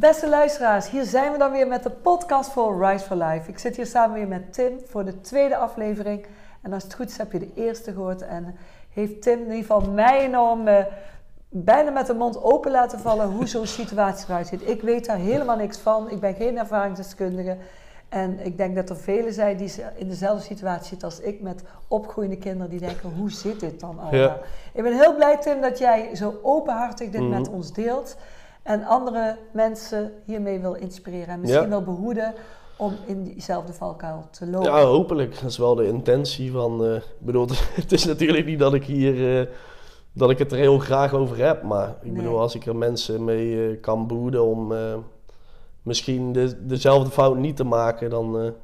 Beste luisteraars, hier zijn we dan weer met de podcast voor Rise for Life. Ik zit hier samen weer met Tim voor de tweede aflevering. En als het goed is heb je de eerste gehoord. En heeft Tim in ieder geval mij enorm uh, bijna met de mond open laten vallen hoe zo'n situatie eruit ziet. Ik weet daar helemaal niks van. Ik ben geen ervaringsdeskundige. En ik denk dat er velen zijn die in dezelfde situatie zitten als ik met opgroeiende kinderen die denken, hoe zit dit dan allemaal? Ik ben heel blij Tim dat jij zo openhartig dit met mhm. ons deelt en andere mensen hiermee wil inspireren en misschien wel behoeden om in diezelfde valkuil te lopen. Ja, hopelijk. Dat is wel de intentie van. Uh, bedoel, het is natuurlijk niet dat ik hier. Uh, dat ik het er heel graag over heb. Maar ik bedoel, als ik er mensen mee uh, kan behoeden om misschien de, dezelfde fout niet te maken, dan.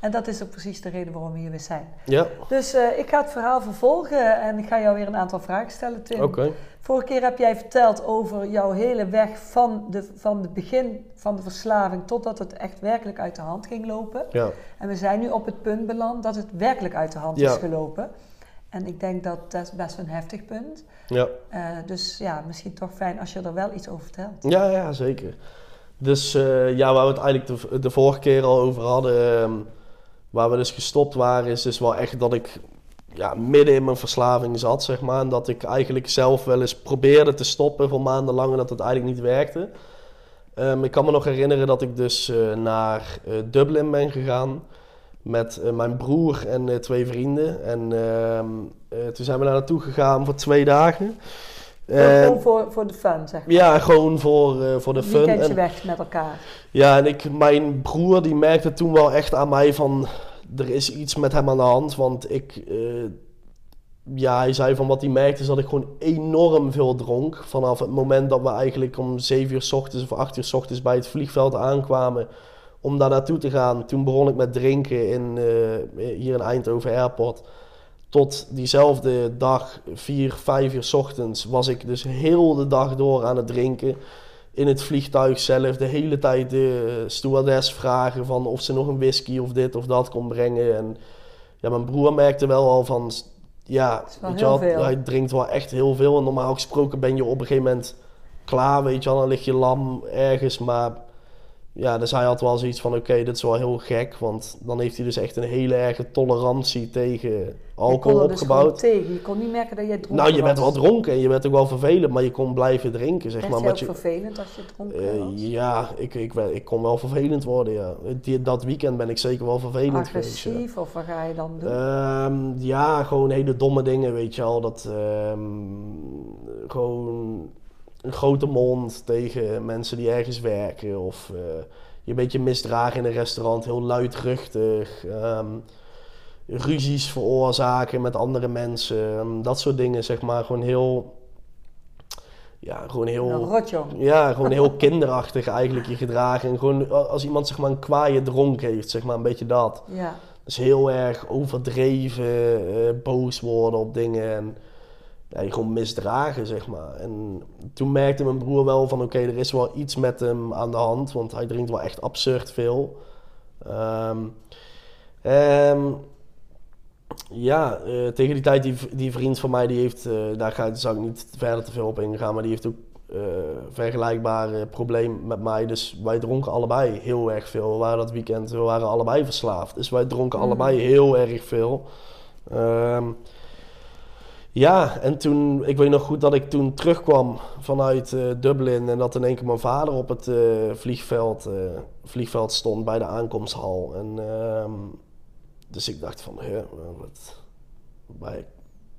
En dat is ook precies de reden waarom we hier weer zijn. Ja. Dus ik ga het verhaal vervolgen en ik ga jou weer een aantal vragen stellen, Tim. Oké. Vorige keer heb jij verteld over jouw hele weg van, de, van het begin van de verslaving totdat het echt werkelijk uit de hand ging lopen. Ja. En we zijn nu op het punt beland dat het werkelijk uit de hand is gelopen. En ik denk dat dat best een heftig punt. Ja. Uh, dus ja, misschien toch fijn als je er wel iets over vertelt. Ja, ja zeker. Dus uh, ja, waar we het eigenlijk de, de, vorige keer al over hadden, um, waar we dus gestopt waren, is dus wel echt dat ik ja, midden in mijn verslaving zat, zeg maar. En dat ik eigenlijk zelf wel eens probeerde te stoppen voor maandenlang en dat het eigenlijk niet werkte. Um, ik kan me nog herinneren dat ik dus uh, naar uh, Dublin ben gegaan met uh, mijn broer en twee vrienden. En ehm, toen zijn we daar naartoe gegaan voor twee dagen. Gewoon voor, voor de fun, zeg maar. Ja, gewoon voor, voor de fun. Weekendje weg met elkaar. Ja, en ik, mijn broer die merkte toen wel echt aan mij van er is iets met hem aan de hand. Want ik, uh, ja, hij zei van wat hij merkte is dat ik gewoon enorm veel dronk. Vanaf het moment dat we eigenlijk om 7 uur s ochtends of 8 uur s ochtends bij het vliegveld aankwamen om daar naartoe te gaan. Toen begon ik met drinken in, uh, hier in Eindhoven Airport. Tot diezelfde dag, 4, 5 uur s ochtends, was ik dus heel de dag door aan het drinken in het vliegtuig zelf de hele tijd de stewardess vragen van of ze nog een whisky of dit of dat kon brengen. En ja, mijn broer merkte wel al van, ja, weet je wel, hij drinkt wel echt heel veel. En normaal gesproken ben je op een gegeven moment klaar, weet je wel, dan lig je lam ergens. Maar ja, dus hij had wel zoiets van: oké, dit is wel heel gek. Want dan heeft hij dus echt een hele erge tolerantie tegen alcohol je dus opgebouwd. Tegen. Je kon niet merken dat je dronken Nou, je bent wel dronken en je bent ook wel vervelend, maar je kon blijven drinken. Zeg maar. je ook vervelend als je dronken uh, was? Ja, ik, ik, ik, kon wel vervelend worden. Ja. Die, dat weekend ben ik zeker wel vervelend Agressief, geweest. Agressief of wat ga je dan doen? Um, ja, gewoon hele domme dingen, weet je wel. Dat um, gewoon een grote mond tegen mensen die ergens werken. Of uh, je een beetje misdragen in een restaurant, heel luidruchtig. Um, ruzies veroorzaken met andere mensen. Um, dat soort dingen, zeg maar. Gewoon heel... Ja, gewoon heel... Ja, gewoon heel kinderachtig eigenlijk je gedragen. En gewoon als iemand zeg maar een kwaaie dronk heeft, zeg maar een beetje dat. Ja. Dus heel erg overdreven, uh, boos worden op dingen. En, ja, je gewoon misdragen, zeg maar. En toen merkte mijn broer wel van, oké, er is wel iets met hem aan de hand, want hij drinkt wel echt absurd veel. Um, um, ja, uh, tegen die tijd, die, die vriend van mij, die heeft, uh, daar ga, zou ik niet verder te veel op ingaan, maar die heeft ook uh, vergelijkbare probleem met mij. Dus wij dronken allebei heel erg veel. We waren dat weekend, we waren allebei verslaafd. Dus wij dronken mm. allebei heel erg veel. Um, ja, en toen, ik weet nog goed dat ik toen terugkwam vanuit uh, Dublin en dat in één keer mijn vader op het uh, vliegveld, uh, vliegveld stond bij de aankomsthal. En, ehm, dus ik dacht van, wat, bij,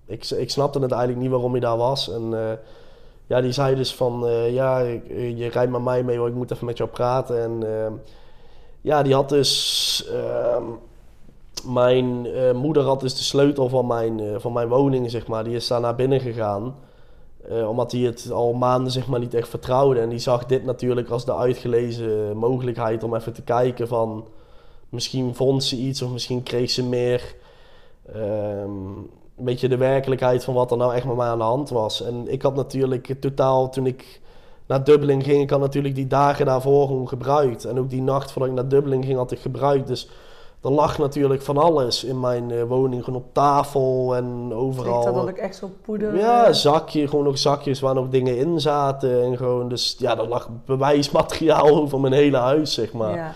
ik, ik snapte het eigenlijk niet waarom hij daar was. En ja, die zei dus van, ja, je rijdt met mij mee, hoor, ik moet even met jou praten. En ehm, ja, die had dus ehm, mijn uh, moeder had dus de sleutel van mijn, uh, van mijn woning, zeg maar. Die is daar naar binnen gegaan. Uh, omdat hij het al maanden zeg maar, niet echt vertrouwde. En die zag dit natuurlijk als de uitgelezen mogelijkheid om even te kijken van... Misschien vond ze iets of misschien kreeg ze meer... Um, een beetje de werkelijkheid van wat er nou echt met mij aan de hand was. En ik had natuurlijk totaal, toen ik naar Dublin ging... Ik had natuurlijk die dagen daarvoor gewoon gebruikt. En ook die nacht voordat ik naar Dublin ging had ik gebruikt. Dus er lag natuurlijk van alles in mijn eh, woning. Gewoon op tafel en overal. Ligt dat ook echt zo poeder? Ja, eh, zakje, gewoon nog zakjes waar nog dingen in zaten. En gewoon, dus ja, er lag bewijsmateriaal over mijn hele huis, zeg maar. ja.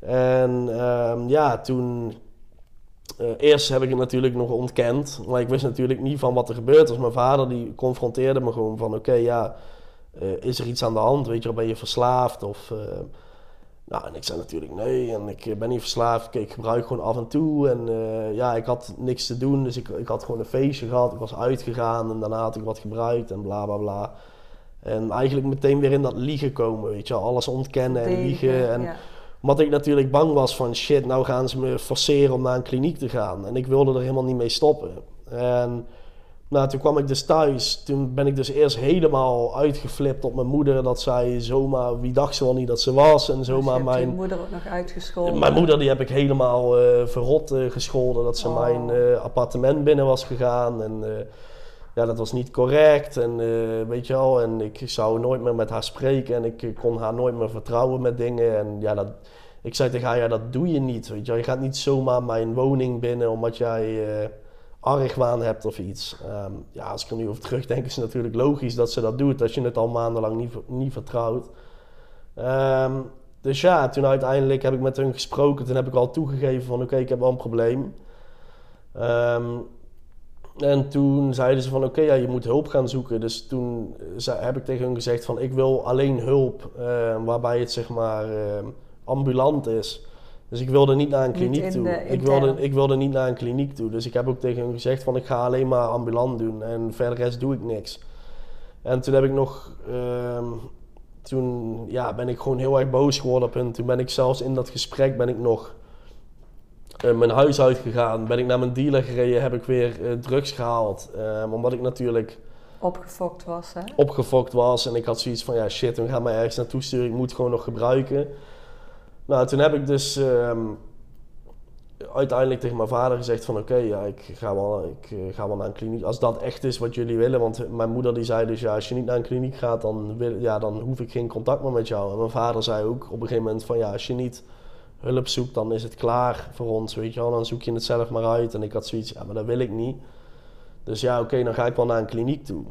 En ehm, ja, toen. eh, eerst heb ik het natuurlijk nog ontkend. Maar ik wist natuurlijk niet van wat er gebeurd was. Mijn vader die confronteerde me gewoon van: oké, ja, is er iets aan de hand? Weet je ben je verslaafd? Of. Nou, en ik zei natuurlijk nee, en ik eh, ben niet verslaafd. Ik gebruik gewoon af en toe. En eh, ja, ik had niks te doen, dus ik, ik had gewoon een feestje gehad. Ik was uitgegaan en daarna had ik wat gebruikt en bla bla bla. En eigenlijk meteen weer in dat liegen komen, weet je wel. Alles ontkennen en liegen. En ja. omdat ik natuurlijk bang was van shit, nou gaan ze me forceren om naar een kliniek te gaan. En ik wilde er helemaal niet mee stoppen. En nou, toen kwam ik dus thuis. Toen ben ik dus eerst helemaal uitgeflipt op mijn moeder. Dat zij zomaar, wie dacht ze wel niet dat ze was. En Dus je zomaar je mijn, moeder ook nog uitgescholden. mijn moeder die heb ik helemaal eh, verrot eh, gescholden. Dat ze Oh. mijn eh, appartement binnen was gegaan. En ja, dat was niet correct. En weet je wel, en ik zou nooit meer met haar spreken. En ik kon haar nooit meer vertrouwen met dingen. En ja, dat, ik zei tegen haar, ja, dat doe je niet. Weet je wel. Je gaat niet zomaar mijn woning binnen omdat jij argwaan hebt of iets. Ehm, ja, als ik er nu over terugdenk, is het natuurlijk logisch dat ze dat doet. Als je het al maandenlang niet, niet vertrouwt. Ehm, dus ja, toen uiteindelijk heb ik met hun gesproken. Toen heb ik al toegegeven van oké, ik heb wel een probleem. Ehm, en toen zeiden ze van oké, ja, je moet hulp gaan zoeken. Dus toen eh, heb ik tegen hun gezegd van ik wil alleen hulp waarbij het zeg maar ambulant is. Dus ik wilde niet naar een kliniek in toe. Ik wilde, ik wilde niet naar een kliniek toe. Dus ik heb ook tegen hun gezegd van ik ga alleen maar ambulant doen. En verder rest doe ik niks. En toen heb ik nog... ehm, toen ja, ben ik gewoon heel erg boos geworden op hun. Toen ben ik zelfs in dat gesprek ben ik nog eh, mijn huis uitgegaan. Ben ik naar mijn dealer gereden, heb ik weer eh, drugs gehaald. Ehm, omdat ik natuurlijk Opgefokt was, hè? opgefokt was. En ik had zoiets van, ja shit, we gaan mij ergens naartoe sturen. Ik moet gewoon nog gebruiken. Nou, toen heb ik dus ehm, uiteindelijk tegen mijn vader gezegd van... Oké, ja, ik, ga wel, ik eh, ga wel naar een kliniek. Als dat echt is wat jullie willen. Want mijn moeder die zei dus, ja, als je niet naar een kliniek gaat... Dan, wil, ja, dan hoef ik geen contact meer met jou. En mijn vader zei ook op een gegeven moment van... Ja, als je niet hulp zoekt, dan is het klaar voor ons, weet je wel. Dan zoek je het zelf maar uit. En ik had zoiets, ja, maar dat wil ik niet. Dus ja, oké, dan ga ik wel naar een kliniek toe.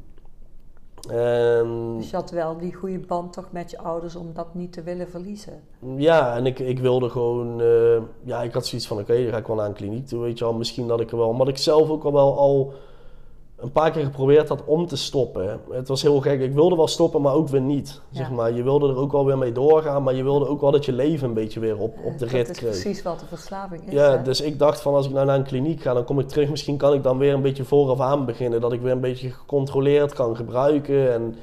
En Dus je had wel die goede band toch met je ouders om dat niet te willen verliezen. ja, en ik, ik wilde gewoon, eh, ja, ik had zoiets van, oké, dan ga ik wel naar een kliniek toe, weet je wel. Misschien dat ik er wel, omdat ik zelf ook al wel al een paar keer geprobeerd had om te stoppen. Het was heel gek, ik wilde wel stoppen, maar ook weer niet, zeg maar. Je wilde er ook wel weer mee doorgaan, maar je wilde ook wel dat je leven een beetje weer op, op de Eh, rit Dat is kreeg. precies wat de verslaving is. Ja, hè? dus ik dacht van als ik nou naar een kliniek ga, dan kom ik terug. Misschien kan ik dan weer een beetje vooraf aan beginnen. Dat ik weer een beetje gecontroleerd kan gebruiken. En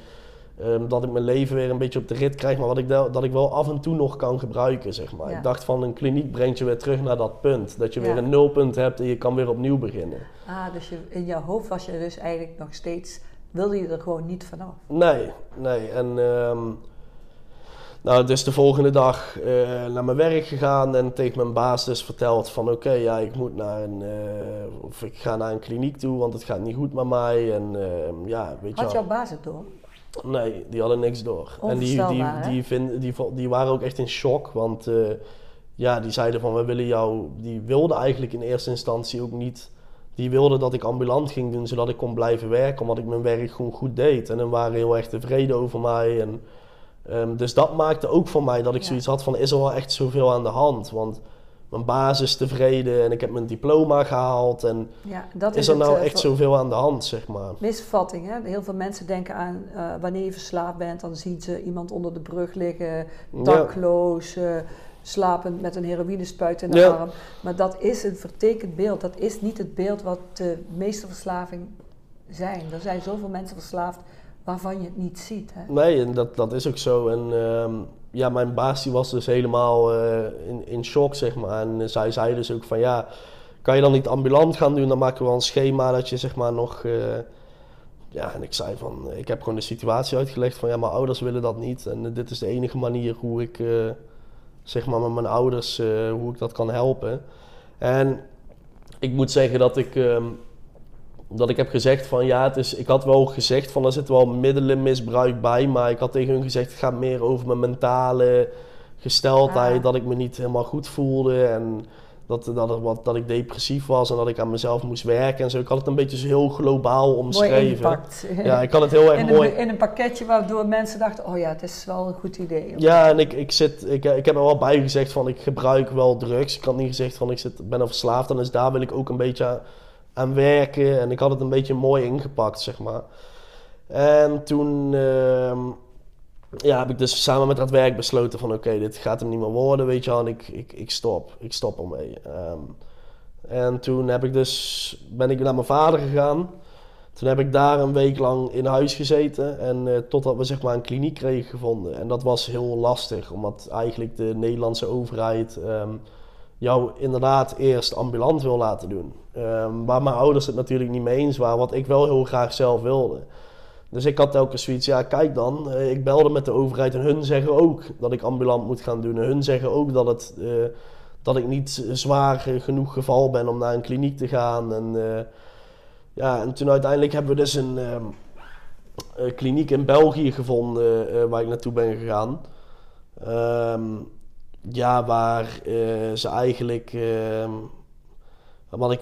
ehm, dat ik mijn leven weer een beetje op de rit krijg. Maar wat ik dat ik wel af en toe nog kan gebruiken, zeg maar. Ja. Ik dacht van een kliniek brengt je weer terug naar dat punt. Dat je weer een nulpunt hebt en je kan weer opnieuw beginnen. Ah, dus je, in jouw hoofd was je dus eigenlijk nog steeds... Wilde je er gewoon niet vanaf. Nee, nee. En ehm, nou, dus de volgende dag eh, naar mijn werk gegaan en tegen mijn baas dus verteld van oké, ja, ik moet naar een, eh, of ik ga naar een kliniek toe, want het gaat niet goed met mij. En ehm, ja, weet je Had jouw baas het door? Nee, die hadden niks door. En die, die, die, vind, die, waren ook echt in shock, want eh, ja, die zeiden van we willen jou, die wilden eigenlijk in eerste instantie ook niet, die wilden dat ik ambulant ging doen, zodat ik kon blijven werken, omdat ik mijn werk gewoon goed deed. En dan waren heel erg tevreden over mij. En, ehm, dus dat maakte ook voor mij dat ik Ja. zoiets had van is er wel echt zoveel aan de hand, want mijn baas is tevreden en ik heb mijn diploma gehaald en Ja, dat is er nou eh, echt zoveel aan de hand, zeg maar. misvatting. Hè? Heel veel mensen denken aan eh, wanneer je verslaafd bent, dan zien ze iemand onder de brug liggen, dakloos, eh, slapend met een heroïnespuit in de Ja. arm. Maar dat is een vertekend beeld. Dat is niet het beeld wat de meeste verslaving zijn. Er zijn zoveel mensen verslaafd waarvan je het niet ziet. Hè? Nee, en dat, dat is ook zo. En ehm, ja, mijn baas was dus helemaal eh, in, in shock, zeg maar. En zij zei dus ook van ja, kan je dan niet ambulant gaan doen? Dan maken we wel een schema dat je zeg maar nog... eh, ja, en ik zei van, ik heb gewoon de situatie uitgelegd van ja, mijn ouders willen dat niet. En dit is de enige manier hoe ik, eh, zeg maar met mijn ouders, eh, hoe ik dat kan helpen. En ik moet zeggen dat ik... ehm, dat ik heb gezegd van ja, het is, ik had wel gezegd van er zit wel middelenmisbruik bij, maar ik had tegen hun gezegd het gaat meer over mijn mentale gesteldheid, Ah. dat ik me niet helemaal goed voelde en Dat, dat, het wat, dat ik depressief was en dat ik aan mezelf moest werken en zo. Ik had het een beetje zo heel globaal Mooi omschreven. Ja, ik had het heel erg in, mooi. een, in een pakketje waardoor mensen dachten, oh ja, het is wel een goed idee. Ja, en ik, ik, zit, ik, ik heb er wel bij gezegd van ik gebruik wel drugs. Ik had niet gezegd van ik zit, ben er verslaafd aan, dus daar wil ik ook een beetje aan, werken. En ik had het een beetje mooi ingepakt, zeg maar. En toen ehm, ja, heb ik dus samen met dat werk besloten van oké, dit gaat hem niet meer worden, weet je wel. En ik, ik, ik stop, ik stop ermee. Ehm, en toen heb ik dus, ben ik naar mijn vader gegaan. Toen heb ik daar een week lang in huis gezeten. En eh, totdat we zeg maar een kliniek kregen gevonden. En dat was heel lastig, omdat eigenlijk de Nederlandse overheid ehm, jou inderdaad eerst ambulant wil laten doen. Ehm, waar mijn ouders het natuurlijk niet mee eens waren, wat ik wel heel graag zelf wilde. Dus ik had telkens zoiets, ja kijk dan, eh, ik belde met de overheid en hun zeggen ook dat ik ambulant moet gaan doen. En hun zeggen ook dat, het, eh, dat ik niet zwaar genoeg geval ben om naar een kliniek te gaan. En, eh, ja, en toen uiteindelijk hebben we dus een, ehm, kliniek in België gevonden waar ik naartoe ben gegaan. Ehm, ja, waar eh, ze eigenlijk, ehm, wat ik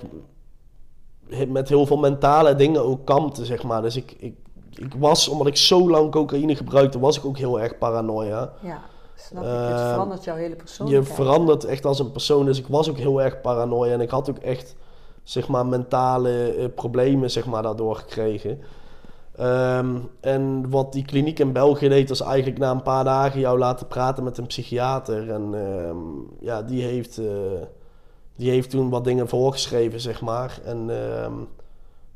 met heel veel mentale dingen ook kampte, zeg maar. Dus ik, ik, ik was, omdat ik zo lang cocaïne gebruikte, was ik ook heel erg paranoia. Ja, snap ik. Het Eh, verandert jouw hele Je persoonlijkheid. verandert echt als een persoon, dus ik was ook heel erg paranoia en ik had ook echt, zeg maar, mentale eh, problemen, zeg maar, daardoor gekregen. Ehm, en wat die kliniek in België deed, was eigenlijk na een paar dagen jou laten praten met een psychiater. En ehm, ja, die heeft, eh, die heeft toen wat dingen voorgeschreven, zeg maar. En ehm,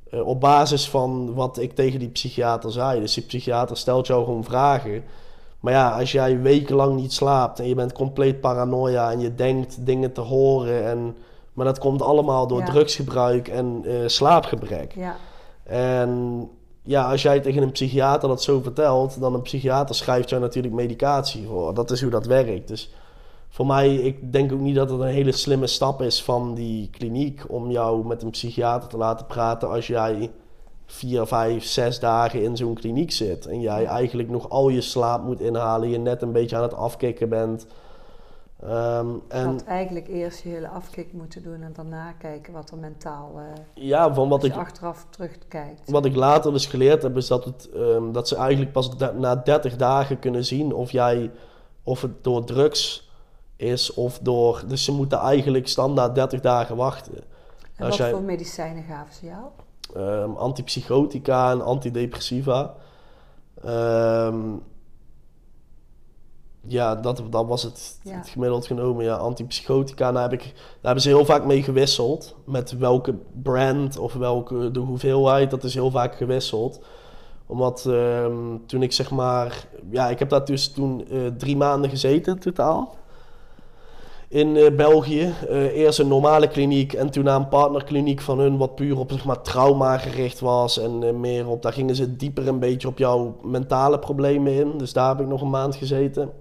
eh, op basis van wat ik tegen die psychiater zei. Dus die psychiater stelt jou gewoon vragen. Maar ja, als jij wekenlang niet slaapt en je bent compleet paranoia en je denkt dingen te horen. En, maar dat komt allemaal door Ja. drugsgebruik en eh, slaapgebrek. Ja, En ja, als jij tegen een psychiater dat zo vertelt, dan een psychiater schrijft jou natuurlijk medicatie voor. Dat is hoe dat werkt. Dus voor mij, ik denk ook niet dat het een hele slimme stap is van die kliniek om jou met een psychiater te laten praten als jij vier, vijf, zes dagen in zo'n kliniek zit. En jij eigenlijk nog al je slaap moet inhalen, je net een beetje aan het afkicken bent. Je en had eigenlijk eerst je hele afkick moeten doen en daarna kijken wat er mentaal, eh ja, van wat als ik, achteraf terugkijkt. Wat ik later dus geleerd heb, is dat, het, ehm, dat ze eigenlijk pas na 30 dagen kunnen zien of jij of het door drugs is of door. Dus ze moeten eigenlijk standaard 30 dagen wachten. En als wat jij- voor medicijnen gaven ze jou? Ehm, antipsychotica en antidepressiva. Ehm, ja, dat, dat was het, Ja. het gemiddeld genomen. Ja, antipsychotica, daar, heb ik, daar hebben ze heel vaak mee gewisseld. Met welke brand of welke de hoeveelheid, dat is heel vaak gewisseld. Omdat ehm, toen ik zeg maar... Ja, ik heb daar dus toen eh, drie maanden gezeten in totaal. In eh, België. Eh, eerst een normale kliniek en toen naar een partnerkliniek van hun... wat puur op zeg maar, trauma gericht was. En meer op... Daar gingen ze dieper een beetje op jouw mentale problemen in. Dus daar heb ik nog een maand gezeten.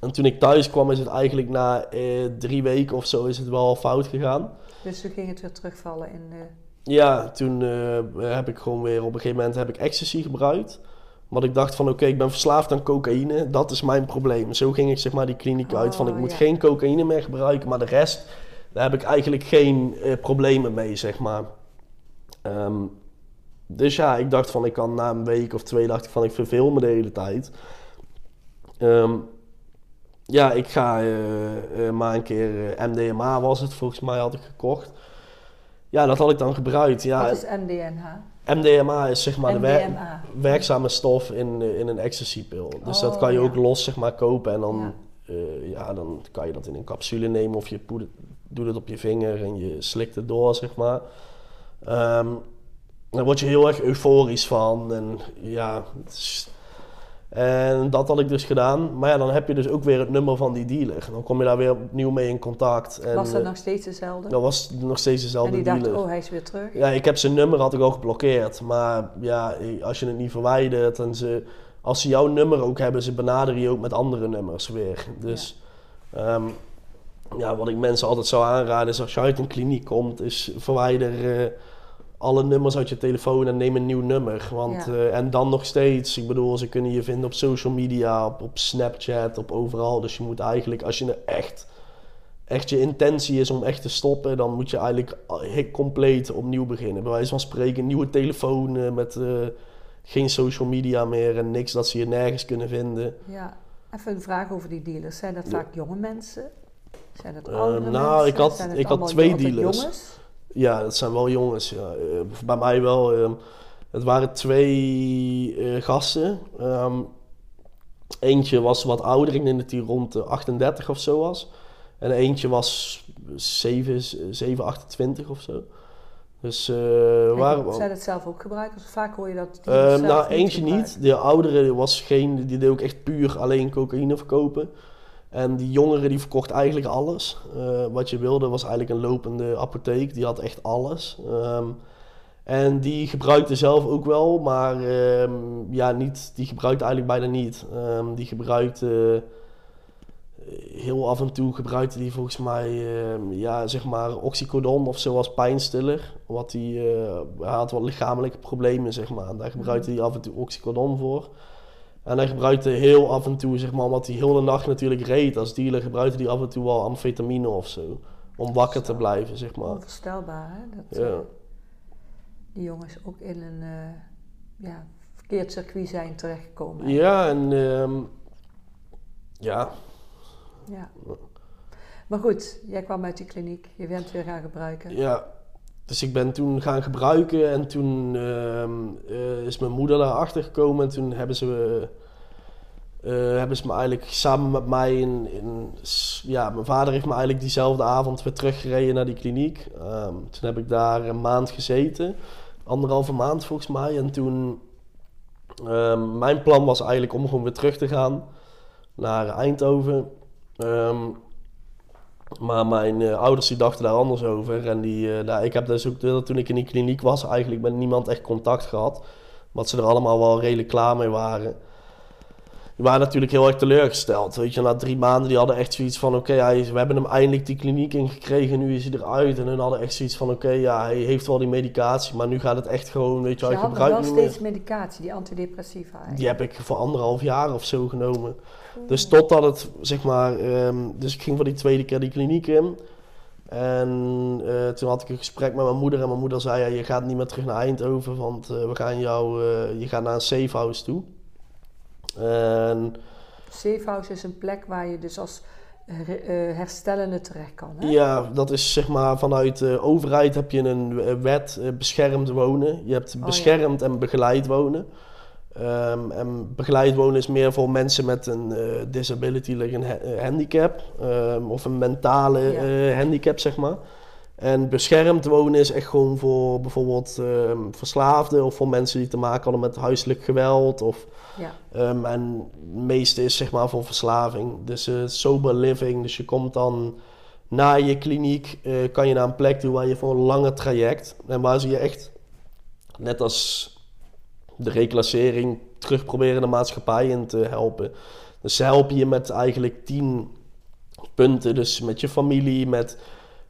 En toen ik thuis kwam is het eigenlijk na eh, drie weken of zo... is het wel fout gegaan. Dus toen ging het weer terugvallen in de... Ja, toen eh, heb ik gewoon weer op een gegeven moment heb ik ecstasy gebruikt. Want ik dacht van oké, ik ben verslaafd aan cocaïne, dat is mijn probleem. Zo ging ik zeg maar die kliniek uit van ik Oh, moet ja. geen cocaïne meer gebruiken, maar de rest, daar heb ik eigenlijk geen eh, problemen mee zeg maar. Ehm, dus ja, ik dacht van ik kan na een week of twee dacht ik van ik verveel me de hele tijd. Ehm, ja, ik ga eh, eh, maar een keer eh, MDMA was het volgens mij had ik gekocht. Ja, dat had ik dan gebruikt. Ja, Wat is MDNH? MDMA is zeg maar de wer- MDMA. werkzame stof in, in een ecstasy-pil. Dus dat Oh, kan je ja. ook los zeg maar, kopen en dan, Ja. ja, dan kan je dat in een capsule nemen of je doet het op je vinger en je slikt het door, zeg maar. Ehm, daar word je heel erg euforisch van en ja, het is- en dat had ik dus gedaan. Maar ja, dan heb je dus ook weer het nummer van die dealer. Dan kom je daar weer opnieuw mee in contact. En, Was dat eh, nog steeds dezelfde? dat was nog steeds en dezelfde die dacht, dealer. oh, hij is weer terug. Ja, ik heb zijn nummer had ik al geblokkeerd. Maar ja, als je het niet verwijdert en ze... Als ze jouw nummer ook hebben, ze benaderen je ook met andere nummers weer. Dus ja, ja wat ik mensen altijd zou aanraden is als je uit een kliniek komt, is verwijder eh, alle nummers uit je telefoon en neem een nieuw nummer. Want, Ja. eh, en dan nog steeds, ik bedoel, ze kunnen je vinden op social media, op, op Snapchat, op overal. Dus je moet eigenlijk, als je een echt, echt je intentie is om echt te stoppen, dan moet je eigenlijk eh, compleet opnieuw beginnen. Bij wijze van spreken, nieuwe telefoon met eh, geen social media meer en niks dat ze je nergens kunnen vinden. Ja, even een vraag over die dealers. Zijn dat Ja. vaak jonge mensen? Zijn dat oudere nou, mensen? ik had- ik had twee dealers. Jongens? Ja, dat zijn wel jongens. Ja. Eh, bij mij wel. ehm, het waren twee eh, gasten. Ehm, eentje was wat ouder, ik denk dat hij rond de 38 of zo was. En eentje was 7, 7 28 of zo. Dus eh En waren Zij dat zelf ook gebruiken? Dus vaak hoor je dat zelf nou, eentje niet. De oudere was geen, die deed ook echt puur alleen cocaïne verkopen. En die jongere die verkocht eigenlijk alles. Eh, wat je wilde was eigenlijk een lopende apotheek. Die had echt alles. Ehm, en die gebruikte zelf ook wel, maar ehm, ja, niet, die gebruikte eigenlijk bijna niet. Ehm, die gebruikte heel af en toe gebruikte die volgens mij ja, zeg maar oxycodon of zo als pijnstiller. Wat die, eh, hij had wat lichamelijke problemen, zeg maar. Daar gebruikte hij af en toe oxycodon voor. En hij gebruikte heel af en toe, zeg maar, omdat hij heel de nacht natuurlijk reed als dealer, gebruikte hij af en toe wel amfetamine of zo. Om wakker te blijven, zeg maar. Onvoorstelbaar, hè? Dat eh, Ja. die jongens ook in een eh, ja, verkeerd circuit zijn terechtgekomen. ja, en ehm, ja, Ja. Maar goed, jij kwam uit die kliniek, je bent weer gaan gebruiken. Ja, dus ik ben toen gaan gebruiken en toen ehm, eh, is mijn moeder daarachter gekomen en toen hebben ze, eh, hebben ze me eigenlijk samen met mij in, in, ja, mijn vader heeft me eigenlijk diezelfde avond weer teruggereden naar die kliniek. Ehm, toen heb ik daar een maand gezeten, anderhalve maand volgens mij en toen, ehm, mijn plan was eigenlijk om gewoon weer terug te gaan naar Eindhoven. Maar mijn eh, ouders die dachten daar anders over. En die, eh, daar, ik heb dus ook toen ik in die kliniek was, eigenlijk met niemand echt contact gehad. Omdat ze er allemaal wel redelijk klaar mee waren. Die waren natuurlijk heel erg teleurgesteld. Weet je, na drie maanden die hadden echt zoiets van: oké, we hebben hem eindelijk die kliniek ingekregen, nu is hij eruit. En hun hadden echt zoiets van: oké, ja, hij heeft wel die medicatie, maar nu gaat het echt gewoon, weet je, je hij gebruikt wel meer. steeds medicatie, die antidepressiva. eigenlijk. Die heb ik voor anderhalf jaar of zo genomen. Dus totdat het, zeg maar, ehm, dus ik ging voor die tweede keer die kliniek in. En eh, toen had ik een gesprek met mijn moeder en mijn moeder zei, ja, je gaat niet meer terug naar Eindhoven, want eh, we gaan jou, eh, je gaat naar een safe house toe. En Safe house is een plek waar je dus als eh, eh, herstellende terecht kan. Hè? ja, dat is zeg maar vanuit de overheid heb je een eh, wet beschermd wonen. Je hebt Oh, ja. beschermd en begeleid wonen. Ehm, en begeleid wonen is meer voor mensen met een disability, like een ha- handicap. ehm, of een mentale Ja. handicap, zeg maar. En beschermd wonen is echt gewoon voor bijvoorbeeld ehm, verslaafden of voor mensen die te maken hadden met huiselijk geweld. Of, Ja. ehm, en het meeste is zeg maar voor verslaving. Dus eh, sober living. Dus je komt dan na je kliniek, eh, kan je naar een plek toe waar je voor een lange traject. En waar ze je echt, net als de reclassering, terug proberen de maatschappij in te helpen. Dus ze helpen je met eigenlijk tien punten. Dus met je familie, met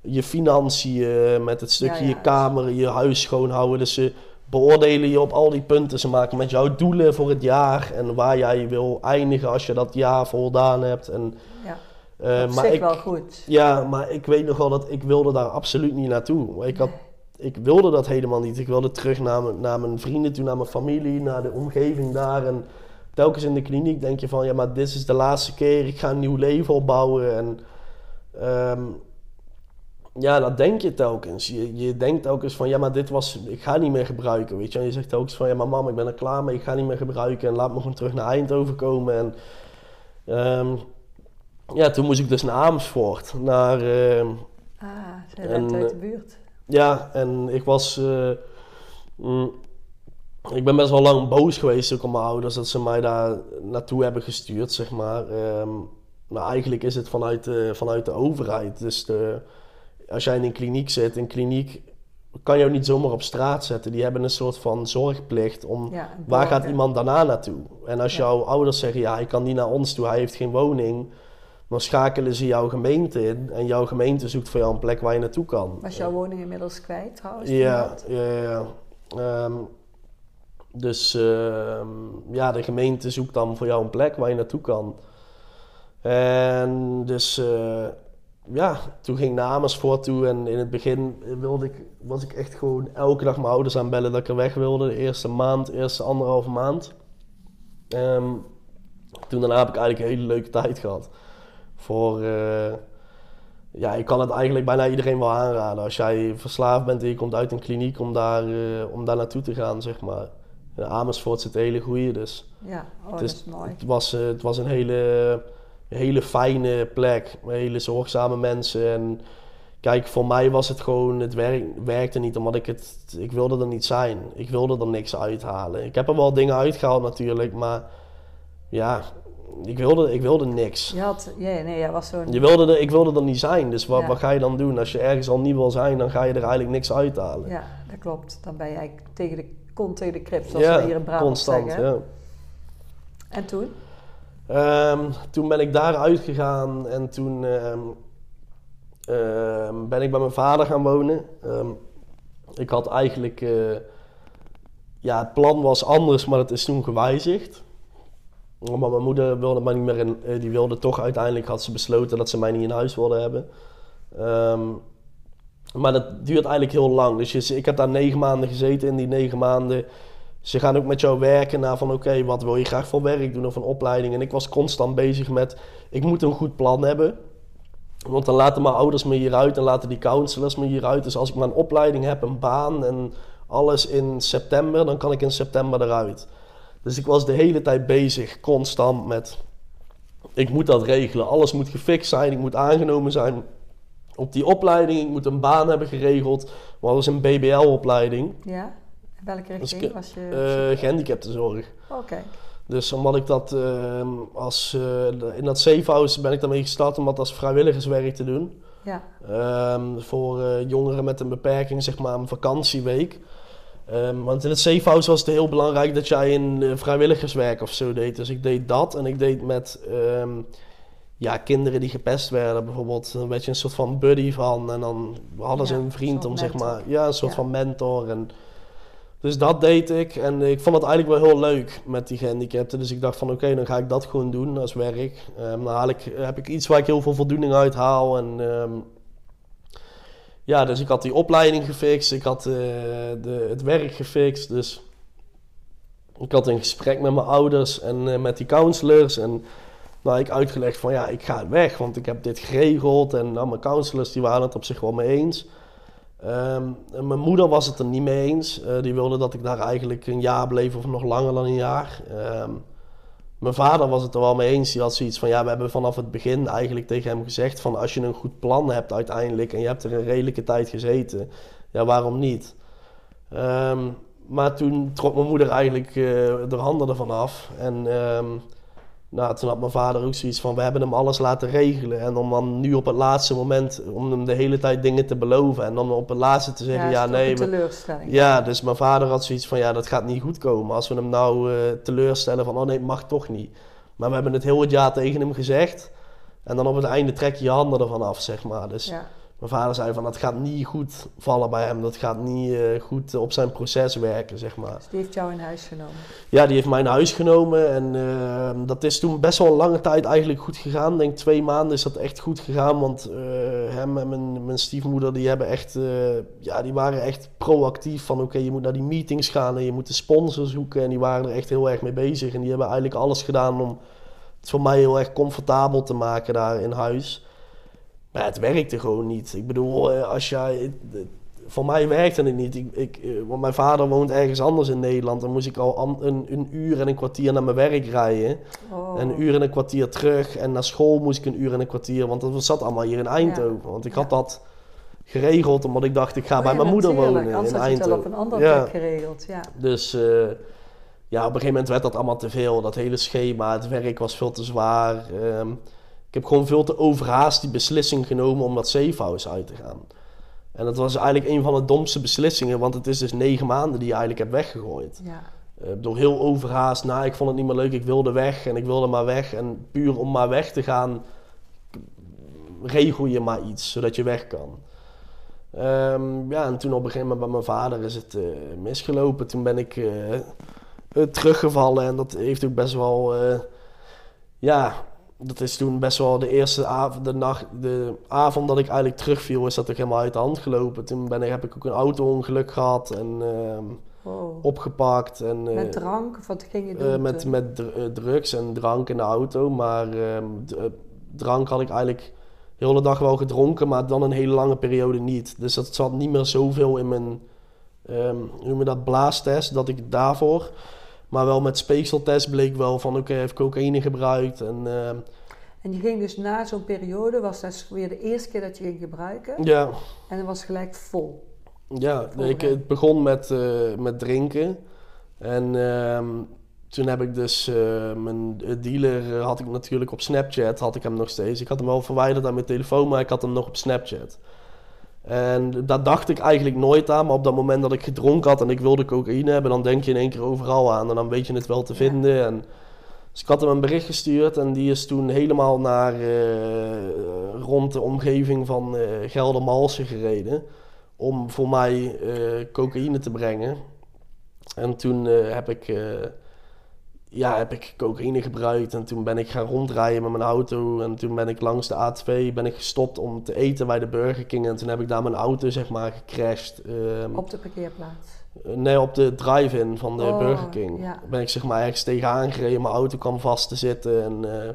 je financiën, met het stukje Ja, ja. je kamer, je huis schoonhouden. Dus ze beoordelen je op al die punten. Ze maken met jouw doelen voor het jaar en waar jij wil eindigen als je dat jaar voldaan hebt. En, ja. eh, Op maar ik, wel goed. ja, maar ik weet nog wel dat ik wilde daar absoluut niet naartoe. Ik, had, ik wilde dat helemaal niet. Ik wilde terug naar mijn, naar mijn vrienden toe, naar mijn familie, naar de omgeving daar. En telkens in de kliniek denk je van, ja, maar dit is de laatste keer. Ik ga een nieuw leven opbouwen. En ehm, ja, dat denk je telkens. Je, je denkt telkens van, ja, maar dit was, ik ga niet meer gebruiken, weet je. En je zegt telkens van, ja, maar mam, ik ben er klaar mee. Ik ga niet meer gebruiken en laat me gewoon terug naar Eindhoven komen. En ehm, ja, toen moest ik dus naar Amersfoort, naar... ehm, Ah, En, bent uit de eh, buurt. ja, en ik was. eh, mm, ik ben best wel lang boos geweest ook op mijn ouders dat ze mij daar naartoe hebben gestuurd, zeg maar. Ehm, nou, eigenlijk is het vanuit de, vanuit de overheid. Dus de, als jij in een kliniek zit, een kliniek kan jou niet zomaar op straat zetten. Die hebben een soort van zorgplicht om Ja, waar gaat iemand daarna naartoe? En als Ja. jouw ouders zeggen, ja, hij kan niet naar ons toe, hij heeft geen woning. Dan schakelen ze jouw gemeente in en jouw gemeente zoekt voor jou een plek waar je naartoe kan. Was jouw woning inmiddels kwijt trouwens? Ja, ja, ja. Ehm, dus ehm, ja, de gemeente zoekt dan voor jou een plek waar je naartoe kan. En dus, eh, ja, toen ging ik naar Amersfoort toe en in het begin wilde ik, was ik echt gewoon elke dag mijn ouders aanbellen dat ik er weg wilde. De eerste maand, de eerste anderhalve maand. Ehm, toen daarna heb ik eigenlijk een hele leuke tijd gehad. Voor, uh, ja, ik kan het eigenlijk bijna iedereen wel aanraden. Als jij verslaafd bent en je komt uit een kliniek om daar, uh, om daar naartoe te gaan, zeg maar. In Amersfoort zit een hele goede, dus... Ja, oh, het, is, dat is mooi. Het was, uh, het was een hele een hele fijne plek. Hele zorgzame mensen. En kijk, voor mij was het gewoon, het werk, werkte niet omdat ik het, ik wilde er niet zijn. Ik wilde er niks uithalen. Ik heb er wel dingen uitgehaald natuurlijk, maar ja, ik wilde, ik wilde niks. Je had, ja, nee, jij was zo'n... Je wilde er, ik wilde er niet zijn, dus wat, wat ga je dan doen? Als je ergens al niet wil zijn, dan ga je er eigenlijk niks uithalen. Ja, dat klopt. Dan ben je eigenlijk tegen de kont tegen de krip, zoals we hier in Brabant constant, zeggen. Ja. En toen? Um, toen ben ik daar uitgegaan en toen um, um, ben ik bij mijn vader gaan wonen. ik had eigenlijk, uh, ja, het plan was anders, maar het is toen gewijzigd. Maar mijn moeder wilde mij niet meer in, uh, die wilde toch uiteindelijk, had ze besloten dat ze mij niet in huis wilde hebben. maar dat duurt eigenlijk heel lang. Dus ik heb daar negen maanden gezeten. In die negen maanden ze gaan ook met jou werken naar van oké, wat wil je graag voor werk doen of een opleiding. En ik was constant bezig met, ik moet een goed plan hebben. Want dan laten mijn ouders me hieruit en laten die counselors me hieruit. Dus als ik mijn opleiding heb, een baan en alles in september, dan kan ik in september eruit. Dus ik was de hele tijd bezig, constant met, ik moet dat regelen. Alles moet gefixt zijn, ik moet aangenomen zijn op die opleiding. Ik moet een baan hebben geregeld. Maar dat was een BBL-opleiding. Ja. Welke richting was je? Uh, gehandicaptenzorg. Oké. Dus omdat ik dat uh, als, uh, in dat safehouse ben ik daarmee gestart om dat als vrijwilligerswerk te doen. Ja. Um, voor uh, jongeren met een beperking, zeg maar een vakantieweek. Um, want in het safehouse was het heel belangrijk dat jij een vrijwilligerswerk of zo deed. Dus ik deed dat en ik deed met um, ja, kinderen die gepest werden bijvoorbeeld. Een beetje een soort van buddy van. En dan hadden ja, ze een vriend om zeg maar, ja, een soort ja. van mentor. En dus dat deed ik en ik vond het eigenlijk wel heel leuk met die gehandicapten. Dus ik dacht van oké, dan ga ik dat gewoon doen als werk. Um, dan heb ik iets waar ik heel veel voldoening uit haal. En, um, ja, dus ik had die opleiding gefixt, ik had uh, de, het werk gefixt. Dus ik had een gesprek met mijn ouders en uh, met die counselors. En nou, ik uitgelegd van ja, ik ga weg, want ik heb dit geregeld. En nou, mijn counselors die waren het op zich wel mee eens. Um, mijn moeder was het er niet mee eens. Uh, die wilde dat ik daar eigenlijk een jaar bleef of nog langer dan een jaar. Um, mijn vader was het er wel mee eens. Die had zoiets van, ja, we hebben vanaf het begin eigenlijk tegen hem gezegd van... als je een goed plan hebt uiteindelijk en je hebt er een redelijke tijd gezeten, ja, waarom niet? Um, maar toen trok mijn moeder eigenlijk uh, de handen ervan af. En nou, toen had mijn vader ook zoiets van, we hebben hem alles laten regelen. En om dan nu op het laatste moment, om hem de hele tijd dingen te beloven. En dan op het laatste te zeggen, ja, ja nee. teleurstelling. Ja, dus mijn vader had zoiets van, ja, dat gaat niet goed komen. Als we hem nou uh, teleurstellen van, oh nee, mag toch niet. Maar we hebben het heel het jaar tegen hem gezegd. En dan op het einde trek je je handen ervan af, zeg maar. Dus ja. Mijn vader zei van dat gaat niet goed vallen bij hem. Dat gaat niet uh, goed op zijn proces werken, zeg maar. Dus die heeft jou in huis genomen? Ja, die heeft mij in huis genomen. En uh, dat is toen best wel een lange tijd eigenlijk goed gegaan. Ik denk twee maanden is dat echt goed gegaan. Want uh, hem en mijn, mijn stiefmoeder die hebben echt... ja, die waren echt proactief van... Oké, je moet naar die meetings gaan en je moet de sponsor zoeken. En die waren er echt heel erg mee bezig. En die hebben eigenlijk alles gedaan om het voor mij heel erg comfortabel te maken daar in huis. Maar het werkte gewoon niet. Ik bedoel, eh, als jij. Voor mij werkte het niet. Ik, ik, eh, want mijn vader woont ergens anders in Nederland. Dan moest ik al een, een uur en een kwartier naar mijn werk rijden. Oh. En een uur en een kwartier terug. En naar school moest ik een uur en een kwartier. Want dat zat allemaal hier in Eindhoven. Want ik had dat geregeld omdat ik dacht, ik ga oh, bij ja, mijn moeder wonen in Eindhoven. Anders had op een andere plek geregeld, ja. Dus uh, ja, op een gegeven moment werd dat allemaal te veel. Dat hele schema, het werk was veel te zwaar. Um, ik heb gewoon veel te overhaast die beslissing genomen om dat safehouse uit te gaan. En dat was eigenlijk een van de domste beslissingen, want het is dus negen maanden die je eigenlijk hebt weggegooid. Ja. Uh, door heel overhaast, nou ik vond het niet meer leuk, ik wilde weg en ik wilde maar weg. En puur om maar weg te gaan, regel je maar iets, zodat je weg kan. Um, ja, en toen op een gegeven moment bij mijn vader is het uh, misgelopen. Toen ben ik uh, teruggevallen en dat heeft ook best wel, ja, dat is toen best wel de eerste avond, de, nacht, de avond dat ik eigenlijk terugviel, is dat ook helemaal uit de hand gelopen. Toen ben ik, heb ik ook een auto-ongeluk gehad en ehm, opgepakt. En, eh, Met drank? Of wat ging je eh, doen? met, met dr- eh, drugs en drank in de auto. Maar ehm, eh, drank had ik eigenlijk de hele dag wel gedronken, maar dan een hele lange periode niet. Dus dat zat niet meer zoveel in mijn, hoe noem dat, blaastest, dat ik daarvoor... Maar wel met speekseltest bleek wel van, oké, hij heeft cocaïne gebruikt. En ehm, En je ging dus na zo'n periode, was dat weer de eerste keer dat je ging gebruiken. ja, En dat was gelijk vol. ja ik, het begon met, eh, met drinken. En ehm, toen heb ik dus eh, mijn dealer eh, had ik natuurlijk op Snapchat, had ik hem nog steeds. Ik had hem wel verwijderd aan mijn telefoon, maar ik had hem nog op Snapchat. En daar dacht ik eigenlijk nooit aan, maar op dat moment dat ik gedronken had en ik wilde cocaïne hebben, dan denk je in één keer overal aan en dan weet je het wel te Ja. vinden. En, dus ik had hem een bericht gestuurd en die is toen helemaal naar eh, rond de omgeving van eh Geldermalsen gereden om voor mij eh, cocaïne te brengen. En toen heb ik, ja, heb ik cocaïne gebruikt en toen ben ik gaan rondrijden met mijn auto en toen ben ik langs de A2 ben ik gestopt om te eten bij de Burger King en toen heb ik daar mijn auto zeg maar gecrashed. ehm, Op de parkeerplaats. Nee, op de drive-in van de Oh, Burger King. ja. Ben ik zeg maar ergens tegenaan gereden, mijn auto kwam vast te zitten. En eh,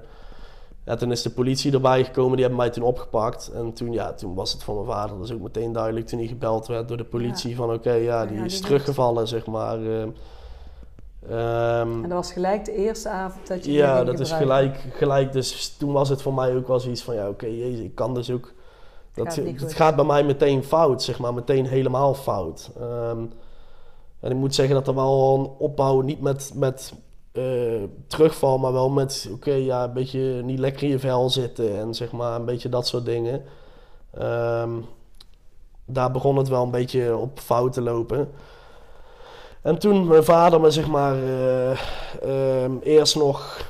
ja, toen is de politie erbij gekomen, die hebben mij toen opgepakt. En toen, ja, toen was het van mijn vader, dat is ook meteen duidelijk toen hij gebeld werd door de politie. Van oké, ja, die is teruggevallen, zeg maar. eh. Ehm, En dat was gelijk de eerste avond dat je ja, dat is gelijk, gelijk. Dus toen was het voor mij ook wel zoiets van, ja, oké, jezus, ik kan dus ook... Dat, Gaat het gaat bij mij meteen fout, zeg maar, meteen helemaal fout. Ehm, en ik moet zeggen dat er wel een opbouw, niet met, met eh, terugval, maar wel met, oké, ja, een beetje niet lekker in je vel zitten en zeg maar, een beetje dat soort dingen. Ehm, daar begon het wel een beetje op fout te lopen. En toen mijn vader me zeg maar eh, ehm, eerst nog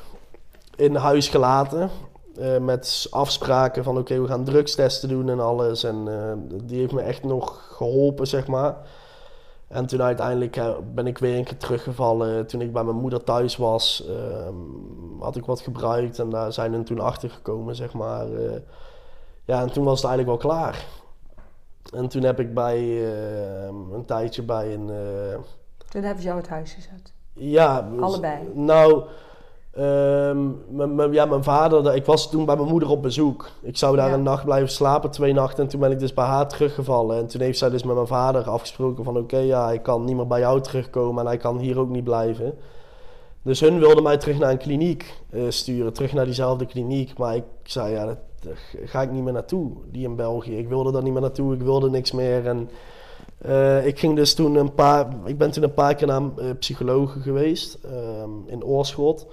in huis gelaten. eh, met afspraken van oké, we gaan drugstesten doen en alles. En eh, die heeft me echt nog geholpen, zeg maar. En toen uiteindelijk ben ik weer een keer teruggevallen. Toen ik bij mijn moeder thuis was, ehm, had ik wat gebruikt. En daar zijn we toen achter gekomen, zeg maar. ja, en toen was het eigenlijk wel klaar. En toen heb ik bij eh, een tijdje bij een... Toen hebben ze jou het huis gezet. ja, dus- Allebei? Nou, ehm, ja, mijn vader, ik was toen bij mijn moeder op bezoek. Ik zou daar Ja. een nacht blijven slapen, twee nachten. En toen ben ik dus bij haar teruggevallen. En toen heeft zij dus met mijn vader afgesproken van... Oké, ja, ik kan niet meer bij jou terugkomen en hij kan hier ook niet blijven. Dus hun wilden mij terug naar een kliniek eh, sturen. Terug naar diezelfde kliniek. Maar ik zei, ja, dat, daar ga ik niet meer naartoe. Die in België. Ik wilde daar niet meer naartoe. Ik wilde niks meer. En eh, ik ging dus toen een paar... Ik ben toen een paar keer naar een eh, psycholoog geweest. ehm, in Oorschot.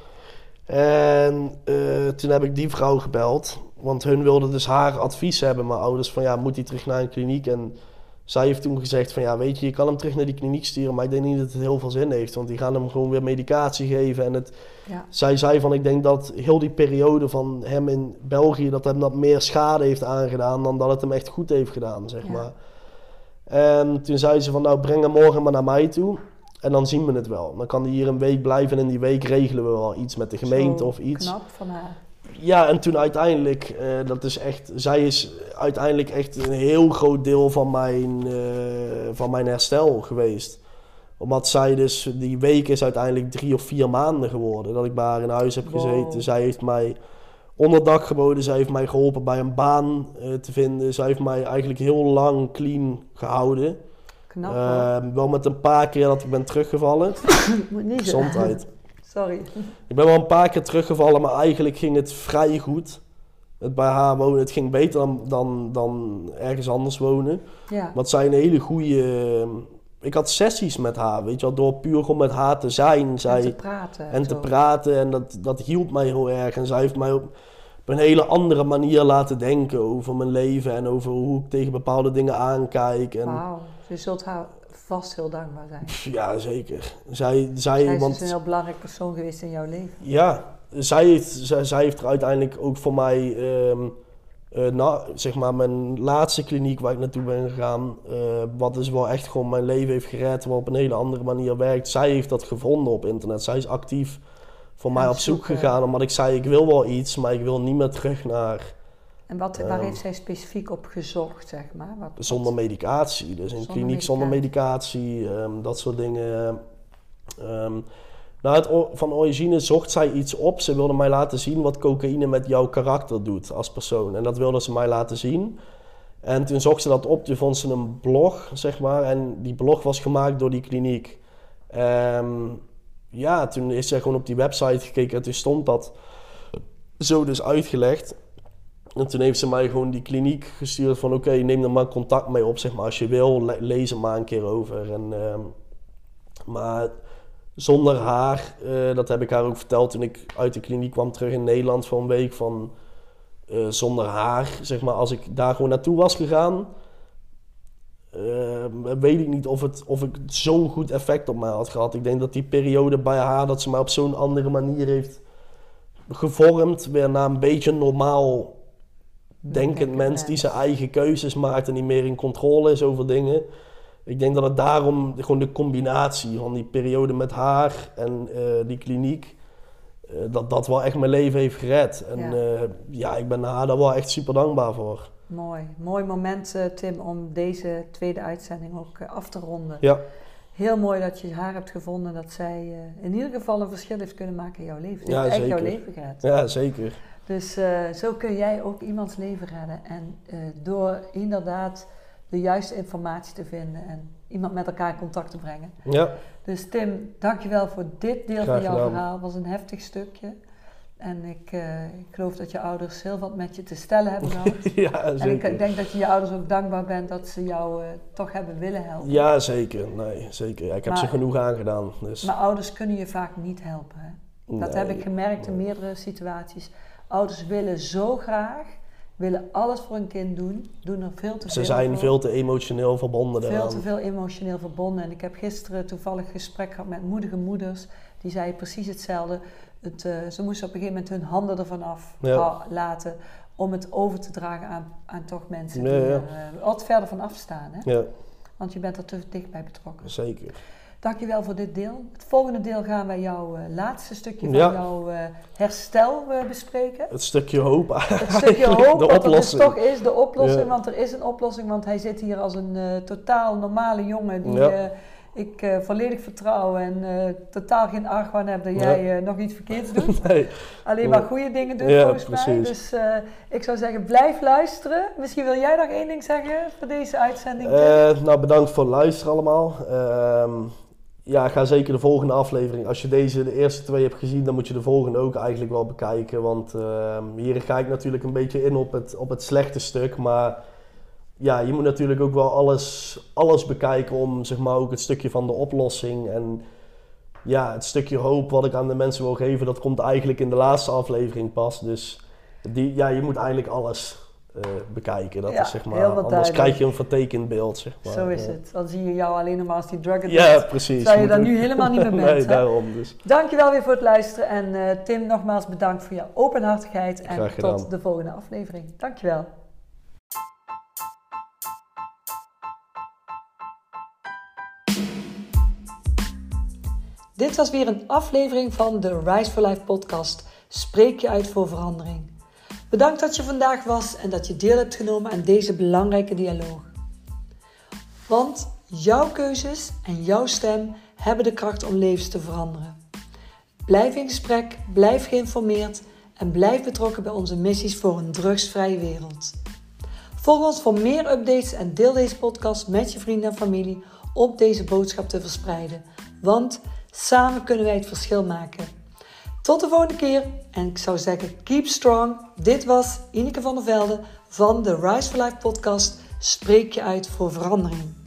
En eh, toen heb ik die vrouw gebeld. Want hun wilden dus haar advies hebben, mijn ouders, van ja, moet hij terug naar een kliniek? En zij heeft toen gezegd van ja, weet je, je kan hem terug naar die kliniek sturen, maar ik denk niet dat het heel veel zin heeft. Want die gaan hem gewoon weer medicatie geven. En het, Ja. zij zei van ik denk dat heel die periode van hem in België, dat hem dat meer schade heeft aangedaan dan dat het hem echt goed heeft gedaan, zeg Ja. maar. En toen zei ze van nou, breng hem morgen maar naar mij toe. En dan zien we het wel. Dan kan hij hier een week blijven en in die week regelen we wel iets met de gemeente Zo of iets. Knap van haar. Ja, en toen uiteindelijk, eh, dat is echt, zij is uiteindelijk echt een heel groot deel van mijn, eh, van mijn herstel geweest. Omdat zij dus, die week is uiteindelijk drie of vier maanden geworden dat ik bij haar in huis heb Wow. gezeten. Zij heeft mij onderdak geboden, zij heeft mij geholpen bij een baan eh, te vinden. Zij heeft mij eigenlijk heel lang clean gehouden. Knap hoor. Eh, wel met een paar keer dat ik ben teruggevallen. Moet niet zo- Gezondheid. Sorry. Ik ben wel een paar keer teruggevallen, maar eigenlijk ging het vrij goed. Het bij haar wonen, het ging beter dan, dan, dan ergens anders wonen. Ja. Want zij een hele goede. Ik had sessies met haar, weet je wel, door puur gewoon met haar te zijn. Zij, En te praten. en te praten en dat, dat hielp mij heel erg. En zij heeft mij op, op een hele andere manier laten denken over mijn leven en over hoe ik tegen bepaalde dingen aankijk. En, Wauw. Je zult haar vast heel dankbaar zijn. Ja, zeker. Zij, zij, Zij is want, dus een heel belangrijk persoon geweest in jouw leven. Ja, zij heeft, zij, zij heeft er uiteindelijk ook voor mij, ehm, na, zeg maar, mijn laatste kliniek waar ik naartoe ben gegaan, eh, wat dus wel echt gewoon mijn leven heeft gered, wat op een hele andere manier werkt. Zij heeft dat gevonden op internet. Zij is actief voor mij op zoek gegaan. Omdat ik zei, ik wil wel iets, maar ik wil niet meer terug naar En wat, waar Ehm. heeft zij specifiek op gezocht, zeg maar? Wat, zonder medicatie. Dus in kliniek zonder medicatie, ehm, dat soort dingen. Ehm, nou, het, van origine zocht zij iets op. Ze wilde mij laten zien wat cocaïne met jouw karakter doet als persoon. En dat wilde ze mij laten zien. En toen zocht ze dat op, toen vond ze een blog, zeg maar. En die blog was gemaakt door die kliniek. Ehm, ja, toen is ze gewoon op die website gekeken en toen stond dat zo dus uitgelegd. En toen heeft ze mij gewoon die kliniek gestuurd van oké, neem er maar contact mee op, zeg maar. Als je wil, le- lees er maar een keer over. En, ehm, maar zonder haar, eh, dat heb ik haar ook verteld toen ik uit de kliniek kwam terug in Nederland voor een week. Van, eh, zonder haar, zeg maar, als ik daar gewoon naartoe was gegaan, eh, weet ik niet of het, of ik zo'n goed effect op mij had gehad. Ik denk dat die periode bij haar, dat ze mij op zo'n andere manier heeft gevormd, weer naar een beetje normaal denkend mens. die zijn eigen keuzes maakt en niet meer in controle is over dingen. Ik denk dat het daarom gewoon de combinatie van die periode met haar en eh, die kliniek, eh, dat dat wel echt mijn leven heeft gered. En Ja. ja, ja ik ben haar daar wel echt super dankbaar voor. Mooi. Mooi moment, eh, Tim, om deze tweede uitzending ook eh, af te ronden. Ja, Heel mooi dat je haar hebt gevonden, dat zij eh, in ieder geval een verschil heeft kunnen maken in jouw leven. Ja, echt jouw zeker. leven gered. ja zeker. Dus eh, zo kun jij ook iemands leven redden. En eh, door inderdaad de juiste informatie te vinden en iemand met elkaar in contact te brengen. Ja, Dus Tim, dankjewel voor dit deel Graag van jouw gedaan. verhaal. Het was een heftig stukje. En ik, eh, ik geloof dat je ouders heel wat met je te stellen hebben gehad. ja en ik, zeker. denk dat je je ouders ook dankbaar bent dat ze jou eh, toch hebben willen helpen. Ja, zeker. Nee, zeker. Ja, ik heb Maar- ze genoeg aangedaan. Dus, Maar ouders kunnen je vaak niet helpen. Hè? Dat heb ik gemerkt in meerdere situaties. Ouders willen zo graag, willen alles voor een kind doen, doen er veel te veel Ze zijn voor. veel te emotioneel verbonden Veel eraan. te veel emotioneel verbonden. En ik heb gisteren toevallig een gesprek gehad met moedige moeders. Die zeiden precies hetzelfde. Het, eh, ze moesten op een gegeven moment hun handen ervan af Ja. laten. Om het over te dragen aan, aan toch mensen Ja, die er eh, wat verder van afstaan. Hè? Ja, Want je bent er te dichtbij betrokken. zeker. Dankjewel voor dit deel. Het volgende deel gaan wij jouw eh, laatste stukje van Ja. jouw eh, herstel eh, bespreken. Het stukje hoop Het stukje hoop de dus oplossing. toch is, de oplossing. Ja. Want er is een oplossing, want hij zit hier als een totaal normale jongen die Ja. ik volledig vertrouw en totaal geen argwaan heb dat jij nog iets verkeerds doet. Nee, Alleen maar goede dingen doet Ja, volgens mij. precies. Dus eh, ik zou zeggen, blijf luisteren. Misschien wil jij nog één ding zeggen voor deze uitzending. Nou, bedankt voor het luisteren allemaal. Ehm, ja, ga zeker de volgende aflevering. Als je deze, de eerste twee hebt gezien, dan moet je de volgende ook eigenlijk wel bekijken. Want ehm, hier ga ik natuurlijk een beetje in op het, op het slechte stuk. Maar ja, je moet natuurlijk ook wel alles, alles bekijken om zeg maar ook het stukje van de oplossing. En ja, het stukje hoop wat ik aan de mensen wil geven, dat komt eigenlijk in de laatste aflevering pas. Dus die, ja, je moet eigenlijk alles eh, bekijken. Dat Ja, is zeg maar, anders duidelijk. krijg je een vertekend beeld. Zeg maar. Zo is het. Dan zie je jou alleen nog maar als die drug addict. ja, precies. Terwijl je ook- nu helemaal niet meer bent, nee, hè? daarom. Dus. Dankjewel weer voor het luisteren. En eh, Tim, nogmaals bedankt voor je openhartigheid. En tot de volgende aflevering. Dankjewel. Dit was weer een aflevering van de Rise for Life podcast. Spreek je uit voor verandering. Bedankt dat je vandaag was en dat je deel hebt genomen aan deze belangrijke dialoog. Want jouw keuzes en jouw stem hebben de kracht om levens te veranderen. Blijf in gesprek, blijf geïnformeerd en blijf betrokken bij onze missies voor een drugsvrije wereld. Volg ons voor meer updates en deel deze podcast met je vrienden en familie om deze boodschap te verspreiden. Want samen kunnen wij het verschil maken. Tot de volgende keer en ik zou zeggen keep strong. Dit was Ineke van der Velde van de Rise for Life podcast. Spreek je uit voor verandering.